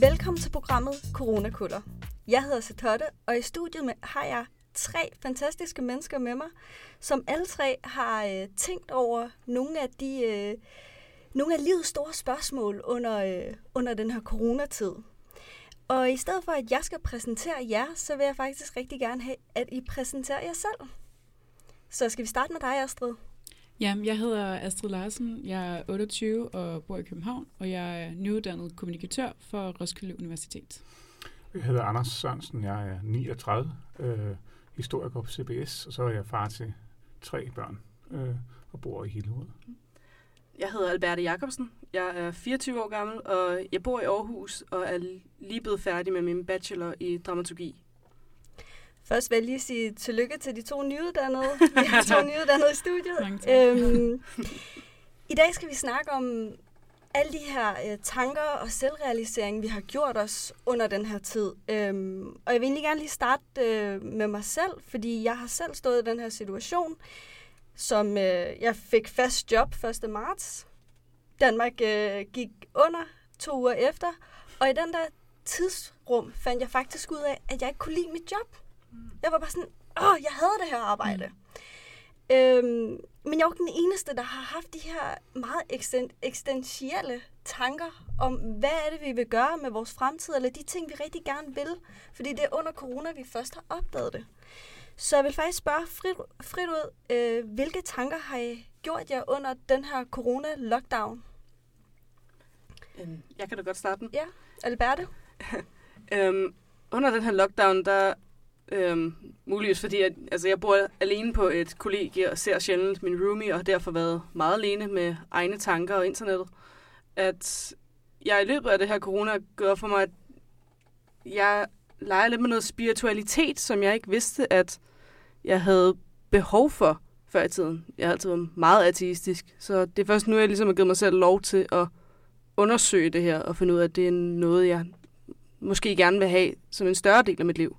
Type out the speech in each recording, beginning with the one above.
Velkommen til programmet Coronakuller. Jeg hedder Satotte, og i studiet med, har jeg tre fantastiske mennesker med mig, som alle tre har øh, tænkt over nogle af de øh, nogle af livets store spørgsmål under, øh, under den her coronatid. Og i stedet for, at jeg skal præsentere jer, så vil jeg faktisk rigtig gerne have, at I præsenterer jer selv. Så skal vi starte med dig, Astrid? Ja, jeg hedder Astrid Larsen. Jeg er 28 og bor i København, og jeg er nyuddannet kommunikatør for Roskilde Universitet. Jeg hedder Anders Sørensen. Jeg er 39, øh, historiker på CBS, og så er jeg far til tre børn øh, og bor i Hillerød. Jeg hedder Alberte Jacobsen. Jeg er 24 år gammel, og jeg bor i Aarhus og er lige blevet færdig med min bachelor i dramaturgi. Først vil jeg lige sige tillykke til de to nyuddannede. Vi har to nyuddannede i studiet. Øhm, I dag skal vi snakke om alle de her øh, tanker og selvrealisering, vi har gjort os under den her tid. Øhm, og jeg vil egentlig gerne lige starte øh, med mig selv, fordi jeg har selv stået i den her situation, som øh, jeg fik fast job 1. marts. Danmark øh, gik under to uger efter, og i den der tidsrum fandt jeg faktisk ud af, at jeg ikke kunne lide mit job. Jeg var bare sådan, åh, jeg havde det her arbejde. Mm. Øhm, men jeg er jo den eneste, der har haft de her meget eksistentielle tanker om, hvad er det, vi vil gøre med vores fremtid, eller de ting, vi rigtig gerne vil. Fordi det er under corona, vi først har opdaget det. Så jeg vil faktisk spørge frit, frit ud, øh, hvilke tanker har I gjort jer under den her corona-lockdown? Øhm, jeg kan da godt starte den. Ja, Alberte? øhm, under den her lockdown, der Øhm, muligvis fordi, at altså, jeg bor alene på et kollegie og ser sjældent min roomie, og har derfor været meget alene med egne tanker og internettet. At jeg i løbet af det her corona gør for mig, at jeg leger lidt med noget spiritualitet, som jeg ikke vidste, at jeg havde behov for før i tiden. Jeg har altid været meget ateistisk, så det er først nu, jeg ligesom har givet mig selv lov til at undersøge det her, og finde ud af, at det er noget, jeg måske gerne vil have som en større del af mit liv.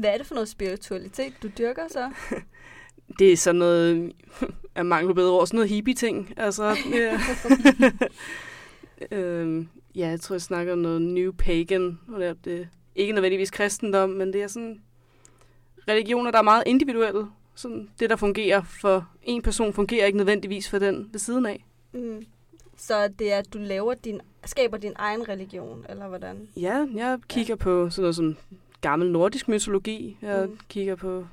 Hvad er det for noget spiritualitet, du dyrker så? det er sådan noget, jeg mangler bedre ord, sådan noget hippie-ting. Altså, ja. øhm, ja, jeg tror, jeg snakker om noget new pagan. Og det er det, ikke nødvendigvis kristendom, men det er sådan religioner, der er meget individuelle. Sådan, det, der fungerer for en person, fungerer ikke nødvendigvis for den ved siden af. Mm. Så det er, at du laver din, skaber din egen religion, eller hvordan? Ja, jeg kigger ja. på sådan noget som gammel nordisk mytologi. Jeg mm. kigger på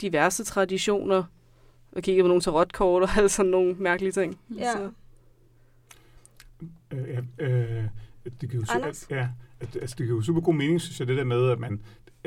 diverse traditioner, og kigger på nogle tarotkort og alle sådan nogle mærkelige ting. Ja. Så. Øh, øh, det giver jo super, ja, altså, det giver jo super god mening, synes jeg, det der med, at man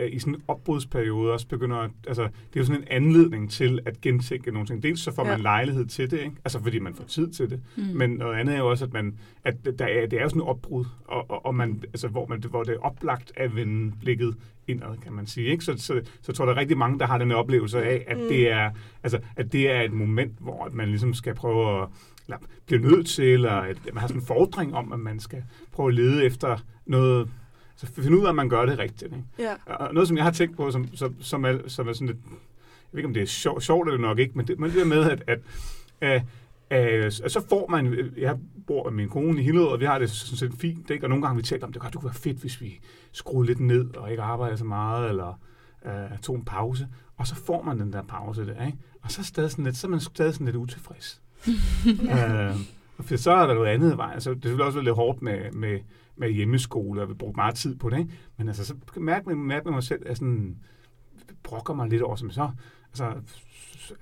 i sådan en opbrudsperiode også begynder at, altså, det er jo sådan en anledning til at gentænke nogle ting. Dels så får ja. man lejlighed til det, ikke? altså fordi man får tid til det, mm. men noget andet er jo også, at, man, at der er, det er jo sådan en opbrud, og, og, og man, altså, hvor, man, hvor det er oplagt at vende blikket indad, kan man sige. Ikke? Så, så, så tror jeg, der er rigtig mange, der har den oplevelse af, at, mm. det er, altså, at det er et moment, hvor man ligesom skal prøve at eller bliver nødt til, eller at man har sådan en fordring om, at man skal prøve at lede efter noget så finde ud af, at man gør det rigtigt. Ikke? Ja. Og noget, som jeg har tænkt på, som, som, som, er, som er sådan lidt, jeg ved ikke, om det er sjovt, sjovt eller nok ikke, men det, men det er med, at, at, at at så får man, jeg bor med min kone i Hillerød, og vi har det sådan set fint, ikke? og nogle gange vi talt om, det, det kunne være fedt, hvis vi skruede lidt ned, og ikke arbejder så meget, eller uh, tog en pause, og så får man den der pause der, ikke? og så er, stadig sådan lidt, så er man stadig sådan lidt utilfreds. uh, for så er der noget andet i vejen, altså, det vil også være lidt hårdt med, med, med hjemmeskole, og vi brugte meget tid på det, ikke? Men altså, så mærker man, mærker man mig selv, at sådan, brokker mig lidt over, som så, altså,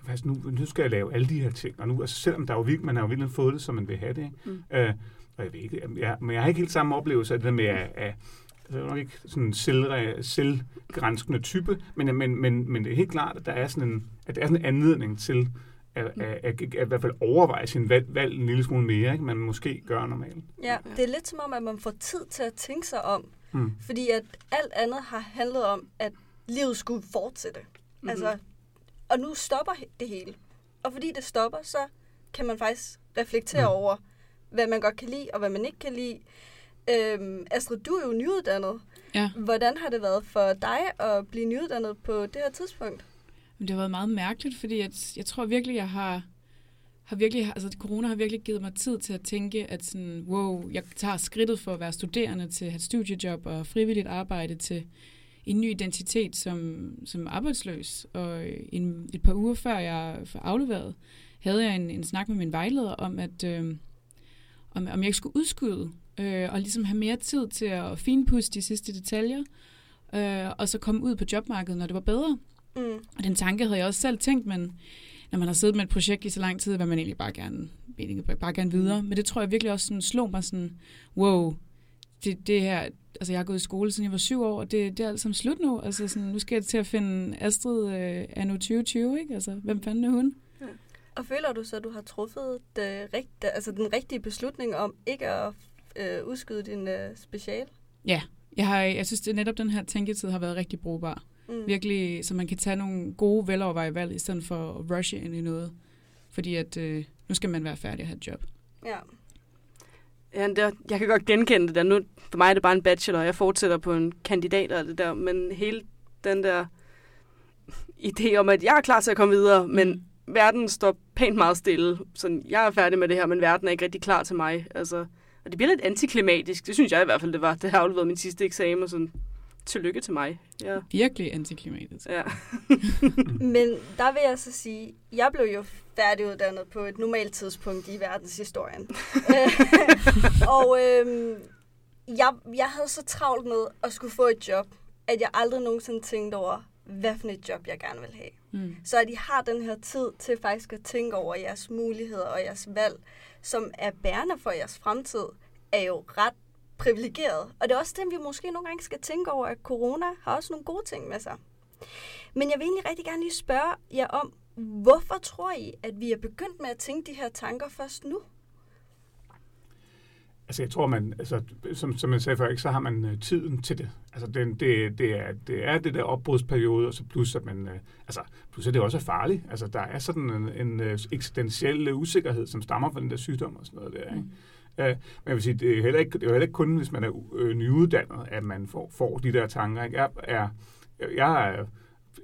altså, nu, nu skal jeg lave alle de her ting, og nu, altså, selvom der er jo virkelig, man har jo virkelig fået det, som man vil have det, ikke? Mm. Øh, og jeg ved ikke, jeg, men jeg har ikke helt samme oplevelse af det der med, at, at altså, jeg er nok ikke sådan en selv, selvgrænskende type, men, men, men, men det er helt klart, at der er sådan en, at der er sådan en anledning til, at, at, at, at, at i hvert fald overveje sin valg, valg en lille smule mere, ikke? man måske gør normalt. Ja, det er lidt som om, at man får tid til at tænke sig om, mm. fordi at alt andet har handlet om, at livet skulle fortsætte. Mm-hmm. Altså, og nu stopper det hele. Og fordi det stopper, så kan man faktisk reflektere mm. over, hvad man godt kan lide, og hvad man ikke kan lide. Øhm, Astrid, du er jo nyuddannet. Ja. Hvordan har det været for dig at blive nyuddannet på det her tidspunkt? Men det har været meget mærkeligt, fordi jeg, jeg tror virkelig, jeg har har virkelig, altså corona har virkelig givet mig tid til at tænke, at sådan, wow, jeg tager skridtet for at være studerende til at have et studiejob og frivilligt arbejde til en ny identitet som, som arbejdsløs. Og en, et par uger før jeg afleveret, havde jeg en, en snak med min vejleder om, at øh, om, om jeg ikke skulle udskyde øh, og ligesom have mere tid til at finpudse de sidste detaljer, øh, og så komme ud på jobmarkedet, når det var bedre. Mm. Og den tanke havde jeg også selv tænkt, men når man har siddet med et projekt i så lang tid, vil man egentlig bare gerne, bare gerne videre. Men det tror jeg virkelig også sådan, slog mig sådan, wow, det, det her, altså jeg har gået i skole, siden jeg var syv år, og det, det er alt sammen slut nu. Altså sådan, nu skal jeg til at finde Astrid øh, anno 2020, ikke? Altså, hvem fanden er hun? Ja. Og føler du så, at du har truffet det rigt, altså den rigtige beslutning om ikke at øh, udskyde din øh, special? Ja, jeg, har, jeg synes, at netop den her tænketid har været rigtig brugbar. Mm. Virkelig, så man kan tage nogle gode, velovervejede valg, i stedet for at rushe ind i noget. Fordi at øh, nu skal man være færdig at have et job. Ja. Ja, det, jeg kan godt genkende det der. Nu, for mig er det bare en bachelor, og jeg fortsætter på en kandidat og det der. Men hele den der idé om, at jeg er klar til at komme videre, men mm. verden står pænt meget stille. Så jeg er færdig med det her, men verden er ikke rigtig klar til mig. Altså, og det bliver lidt antiklimatisk. Det synes jeg i hvert fald, det var. Det har afleveret min sidste eksamen, og sådan, tillykke til mig. Ja. Virkelig antiklimatisk. Ja. Men der vil jeg så sige, jeg blev jo færdiguddannet på et normalt tidspunkt i verdenshistorien. og øhm, jeg, jeg havde så travlt med at skulle få et job, at jeg aldrig nogensinde tænkte over, hvad for et job jeg gerne vil have. Mm. Så at I har den her tid til faktisk at tænke over jeres muligheder og jeres valg, som er bærende for jeres fremtid, er jo ret privilegeret. Og det er også det, vi måske nogle gange skal tænke over, at corona har også nogle gode ting med sig. Men jeg vil egentlig rigtig gerne lige spørge jer om, hvorfor tror I, at vi er begyndt med at tænke de her tanker først nu? Altså jeg tror, man, altså, som, som jeg sagde før, ikke, så har man uh, tiden til det. Altså det, det, det, er, det er det der opbrudsperiode, og så plus at man, uh, altså plus at det også er farligt. Altså der er sådan en, en uh, eksistentiel usikkerhed, som stammer fra den der sygdom og sådan noget der. Ikke? Mm. Uh, men jeg vil sige, det er heller ikke, det er heller ikke kun, hvis man er øh, nyuddannet, at man får, får de der tanker. Ikke? Jeg er, jeg er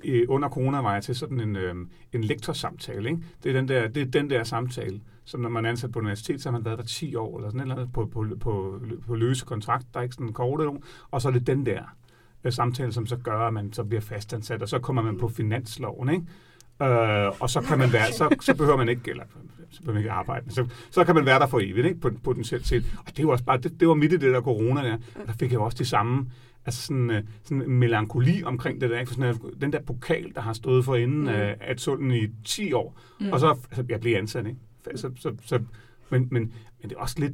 øh, under corona var jeg til sådan en, øh, en lektorsamtale. Ikke? Det, er den der, det er den der samtale, som når man er ansat på universitet, så har man været der 10 år, eller sådan noget, på, på, på, på løse kontrakt, der er ikke sådan en kort nogen, og så er det den der øh, samtale, som så gør, at man så bliver fastansat, og så kommer man på finansloven, ikke? Øh, og så kan man være, så, så behøver man ikke, eller så behøver man ikke arbejde, så, så kan man være der for evigt, ikke? potentielt set. Og det var også bare, det, det var midt i det der corona der, og der fik jeg også de samme altså sådan, uh, sådan en melankoli omkring det der, ikke? For sådan, uh, den der pokal, der har stået for inden mm. uh, at sulten i 10 år, mm. og så altså, jeg blev ansat, ikke? Så, så, så, men, men, men det er også lidt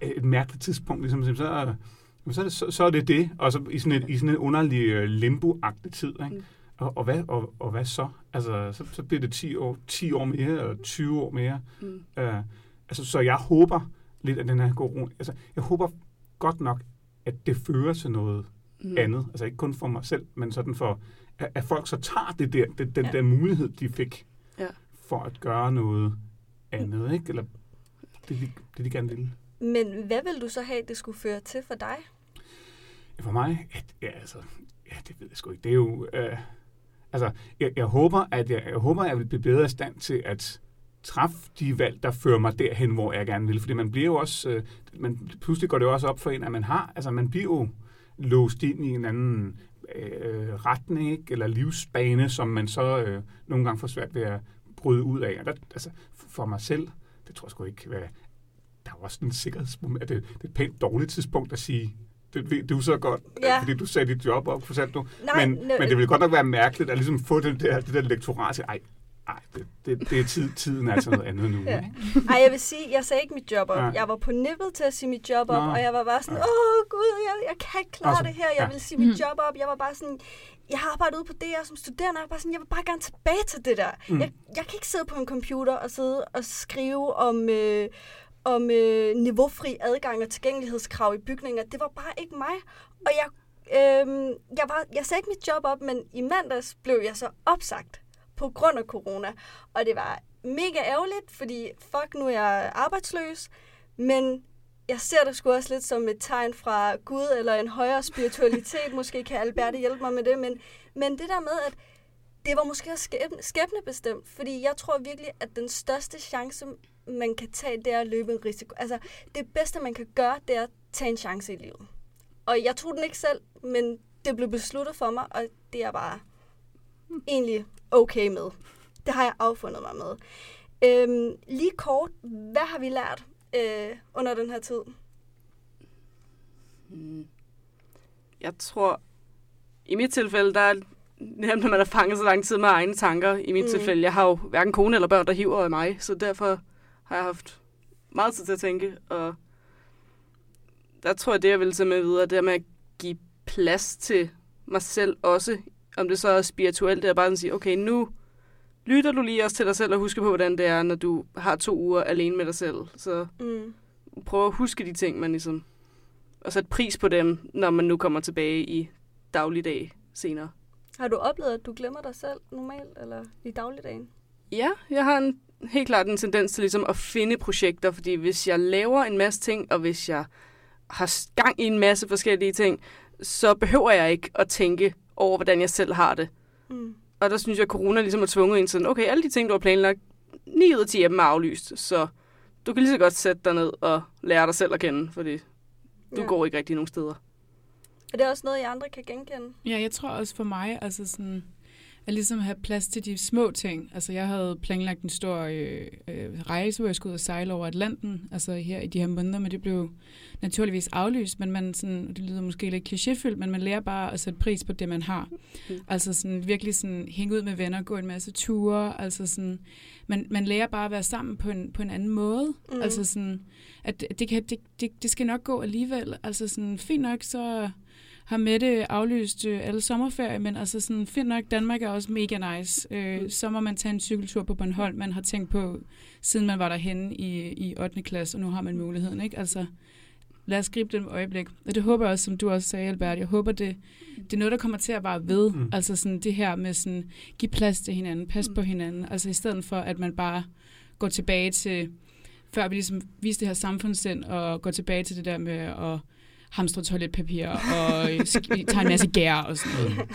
et mærkeligt tidspunkt, ligesom, så, så, er det, så, så er det det, og så i sådan, et, i sådan en underlig limbo-agtig tid, ikke? Mm. Og, og, hvad, og, og hvad så? Altså, så, så bliver det 10 år, 10 år mere, eller 20 år mere. Mm. Uh, altså, så jeg håber lidt, at den her corona... Altså, jeg håber godt nok, at det fører til noget mm. andet. Altså ikke kun for mig selv, men sådan for, at, at folk så tager det der, det, den ja. der mulighed, de fik ja. for at gøre noget andet, ikke? Eller det, de, det, de gerne ville. Men hvad vil du så have, det skulle føre til for dig? For mig? At, ja, altså, ja, det ved jeg sgu ikke. Det er jo... Øh, altså, jeg, jeg, håber, at jeg, jeg håber, at jeg vil blive bedre i stand til at træffe de valg, der fører mig derhen, hvor jeg gerne vil. Fordi man bliver jo også, øh, man, pludselig går det jo også op for en, at man har, altså man bliver jo låst ind i en anden øh, retning, ikke? eller livsbane, som man så øh, nogle gange får svært ved at bryde ud af. Og der, altså, for mig selv, det tror jeg sgu ikke, hvad, der er også en sikkerhedsmoment, det, det er et pænt dårligt tidspunkt at sige, det ved du så godt, ja. fordi du sagde dit job op, for du. Nej, men, men det vil godt nok være mærkeligt at ligesom få det der, det der lektorat ej, Nej, det, det, det er tid, tiden er altså noget andet nu. ja. Ej, jeg vil sige, jeg sagde ikke mit job op. Ja. Jeg var på nippet til at sige mit job op, Nå. og jeg var bare sådan, åh gud, jeg, jeg kan ikke klare altså, det her. Jeg ja. vil sige mit mm. job op. Jeg var bare sådan, jeg har arbejdet ude på DR som studerende, og jeg var bare sådan, jeg vil bare gerne tilbage til det der. Mm. Jeg, jeg kan ikke sidde på en computer og sidde og skrive om... Øh, om øh, niveaufri adgang og tilgængelighedskrav i bygninger. Det var bare ikke mig. Og jeg, øh, jeg, var, jeg sagde ikke mit job op, men i mandags blev jeg så opsagt på grund af corona. Og det var mega ærgerligt, fordi fuck, nu er jeg arbejdsløs, men jeg ser det sgu også lidt som et tegn fra Gud eller en højere spiritualitet. Måske kan Alberte hjælpe mig med det, men, men det der med, at det var måske også skæbne, skæbnebestemt, fordi jeg tror virkelig, at den største chance, man kan tage, det er at løbe en risiko. Altså, det bedste, man kan gøre, det er at tage en chance i livet. Og jeg tog den ikke selv, men det blev besluttet for mig, og det er bare egentlig okay med. Det har jeg affundet mig med. Øhm, lige kort, hvad har vi lært øh, under den her tid? Hmm. Jeg tror, i mit tilfælde, der er nemt, når man har fanget så lang tid med egne tanker. I mit mm. tilfælde, jeg har jo hverken kone eller børn, der hiver af mig, så derfor har jeg haft meget tid til at tænke, og der tror jeg, det jeg vil tage med videre, det er med at give plads til mig selv også, om det så er spirituelt, det er bare at sige, okay, nu lytter du lige også til dig selv og husker på, hvordan det er, når du har to uger alene med dig selv. Så mm. prøv at huske de ting, man ligesom... Og sætte pris på dem, når man nu kommer tilbage i dagligdag senere. Har du oplevet, at du glemmer dig selv normalt, eller i dagligdagen? Ja, jeg har en, helt klart en tendens til ligesom at finde projekter, fordi hvis jeg laver en masse ting, og hvis jeg har gang i en masse forskellige ting, så behøver jeg ikke at tænke over, hvordan jeg selv har det. Mm. Og der synes jeg, at corona ligesom har tvunget en sådan, okay, alle de ting, du har planlagt, 9 ud af 10 af dem er aflyst, så du kan lige så godt sætte dig ned og lære dig selv at kende, fordi du ja. går ikke rigtig nogen steder. Er det også noget, I andre kan genkende? Ja, jeg tror også for mig, altså sådan, at ligesom have plads til de små ting. Altså jeg havde planlagt en stor øh, øh, rejse, hvor jeg skulle ud og sejle over Atlanten, altså her i de her måneder, men det blev naturligvis aflyst, men man sådan, det lyder måske lidt klichéfyldt, men man lærer bare at sætte pris på det, man har. Mm. Altså sådan virkelig sådan hænge ud med venner, gå en masse ture, altså sådan, man, man lærer bare at være sammen på en, på en anden måde. Mm. Altså sådan, at det, kan, det, det, det skal nok gå alligevel. Altså sådan, fint nok, så har Mette aflyst øh, alle sommerferie, men altså sådan, fint nok, Danmark er også mega nice. Øh, mm. så må man tage en cykeltur på Bornholm, man har tænkt på, siden man var derhenne i, i 8. klasse, og nu har man muligheden, ikke? Altså, lad os gribe det øjeblik. Og det håber jeg også, som du også sagde, Albert, jeg håber, det, det er noget, der kommer til at være ved. Mm. Altså sådan det her med sådan, give plads til hinanden, pas mm. på hinanden. Altså i stedet for, at man bare går tilbage til, før vi ligesom viste det her samfundssind, og går tilbage til det der med at hamstre toiletpapir og tager en masse gær og sådan noget.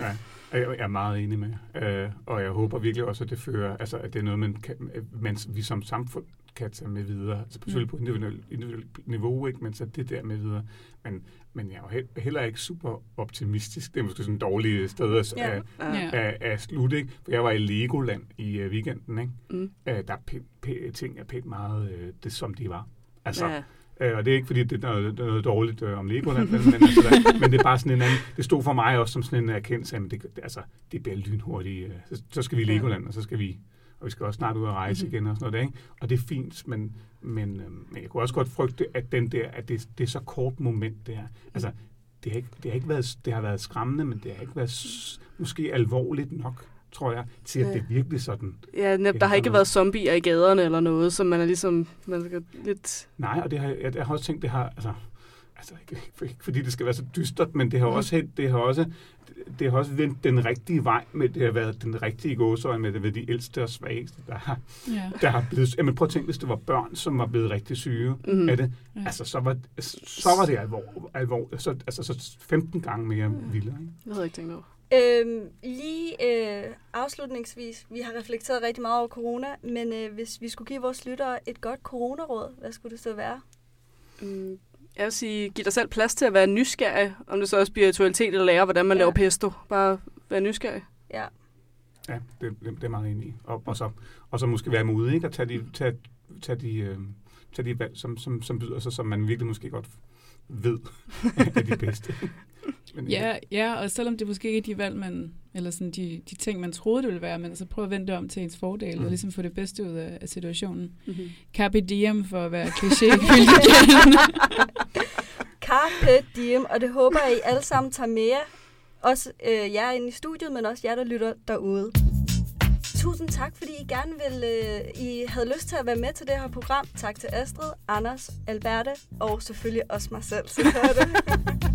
Ja. Jeg er meget enig med, øh, og jeg håber virkelig også, at det fører, altså at det er noget, man, kan, man vi som samfund kan tage med videre. Altså selvfølgelig på individuelt, individuelt niveau, ikke? men så det der med videre. Men, men jeg er jo heller ikke super optimistisk. Det er måske sådan en dårlig sted at, ja. at, at, at slutte. Ikke? For jeg var i Legoland i uh, weekenden. Ikke? Mm. Uh, der er p- ting er pænt meget uh, det, som de var. Altså, ja. Øh, og det er ikke, fordi det er noget, det er noget dårligt øh, om Legoland, men, men, altså, der, men det er bare sådan en anden, det stod for mig også som sådan en erkendelse, at det, det, altså, det bliver lynhurtigt. Øh, så, så skal vi i Legoland, og så skal vi, og vi skal også snart ud og rejse mm-hmm. igen og sådan noget. Ikke? Og det er fint, men, men, øh, men jeg kunne også godt frygte, at den der, at det, det er så kort moment der. Altså, det har, ikke, det, har ikke været, det har været skræmmende, men det har ikke været måske alvorligt nok tror jeg, til at ja. det er virkelig sådan. Ja, netop, der har ikke noget. været zombier i gaderne eller noget, som man er ligesom man skal lidt... Nej, og det har, jeg, jeg har også tænkt, det har, altså, altså ikke, ikke fordi det skal være så dystert, men det har mm. også, det har også, det har også vendt den rigtige vej med, det har været den rigtige gåsøjne med det ved de ældste og svageste, der har, ja. der har blevet, jamen prøv at tænke, hvis det var børn, som var blevet rigtig syge mm. af det, ja. altså så var, så var det alvor, alvor så, altså så 15 gange mere mm. vildere. Ikke? Jeg havde ikke tænkt over. Øhm, lige øh, afslutningsvis, vi har reflekteret rigtig meget over corona, men øh, hvis vi skulle give vores lyttere et godt coronaråd, hvad skulle det så være? Mm, jeg vil sige, giv dig selv plads til at være nysgerrig, om det så er spiritualitet eller lære, hvordan man ja. laver pesto. Bare være nysgerrig. Ja. Ja, det, det, det er meget enig i. Og, og, så, og så måske være modig, ikke? Og tage de, tage, tage de, øh, tage de valg, som, som, som byder sig, som man virkelig måske godt ved er de bedste. Men, ja, ja, og selvom det måske ikke er de valg, man, eller sådan de, de ting, man troede, det ville være, men altså prøv at vende det om til ens fordel, mm. og ligesom få det bedste ud af, af situationen. Mm-hmm. Carpe diem, for at være kliché Carpe diem, og det håber jeg, I alle sammen tager med jer. Også øh, jer inde i studiet, men også jer, der lytter derude. Tusind tak, fordi I gerne vil, øh, I havde lyst til at være med til det her program. Tak til Astrid, Anders, Alberte og selvfølgelig også mig selv. Så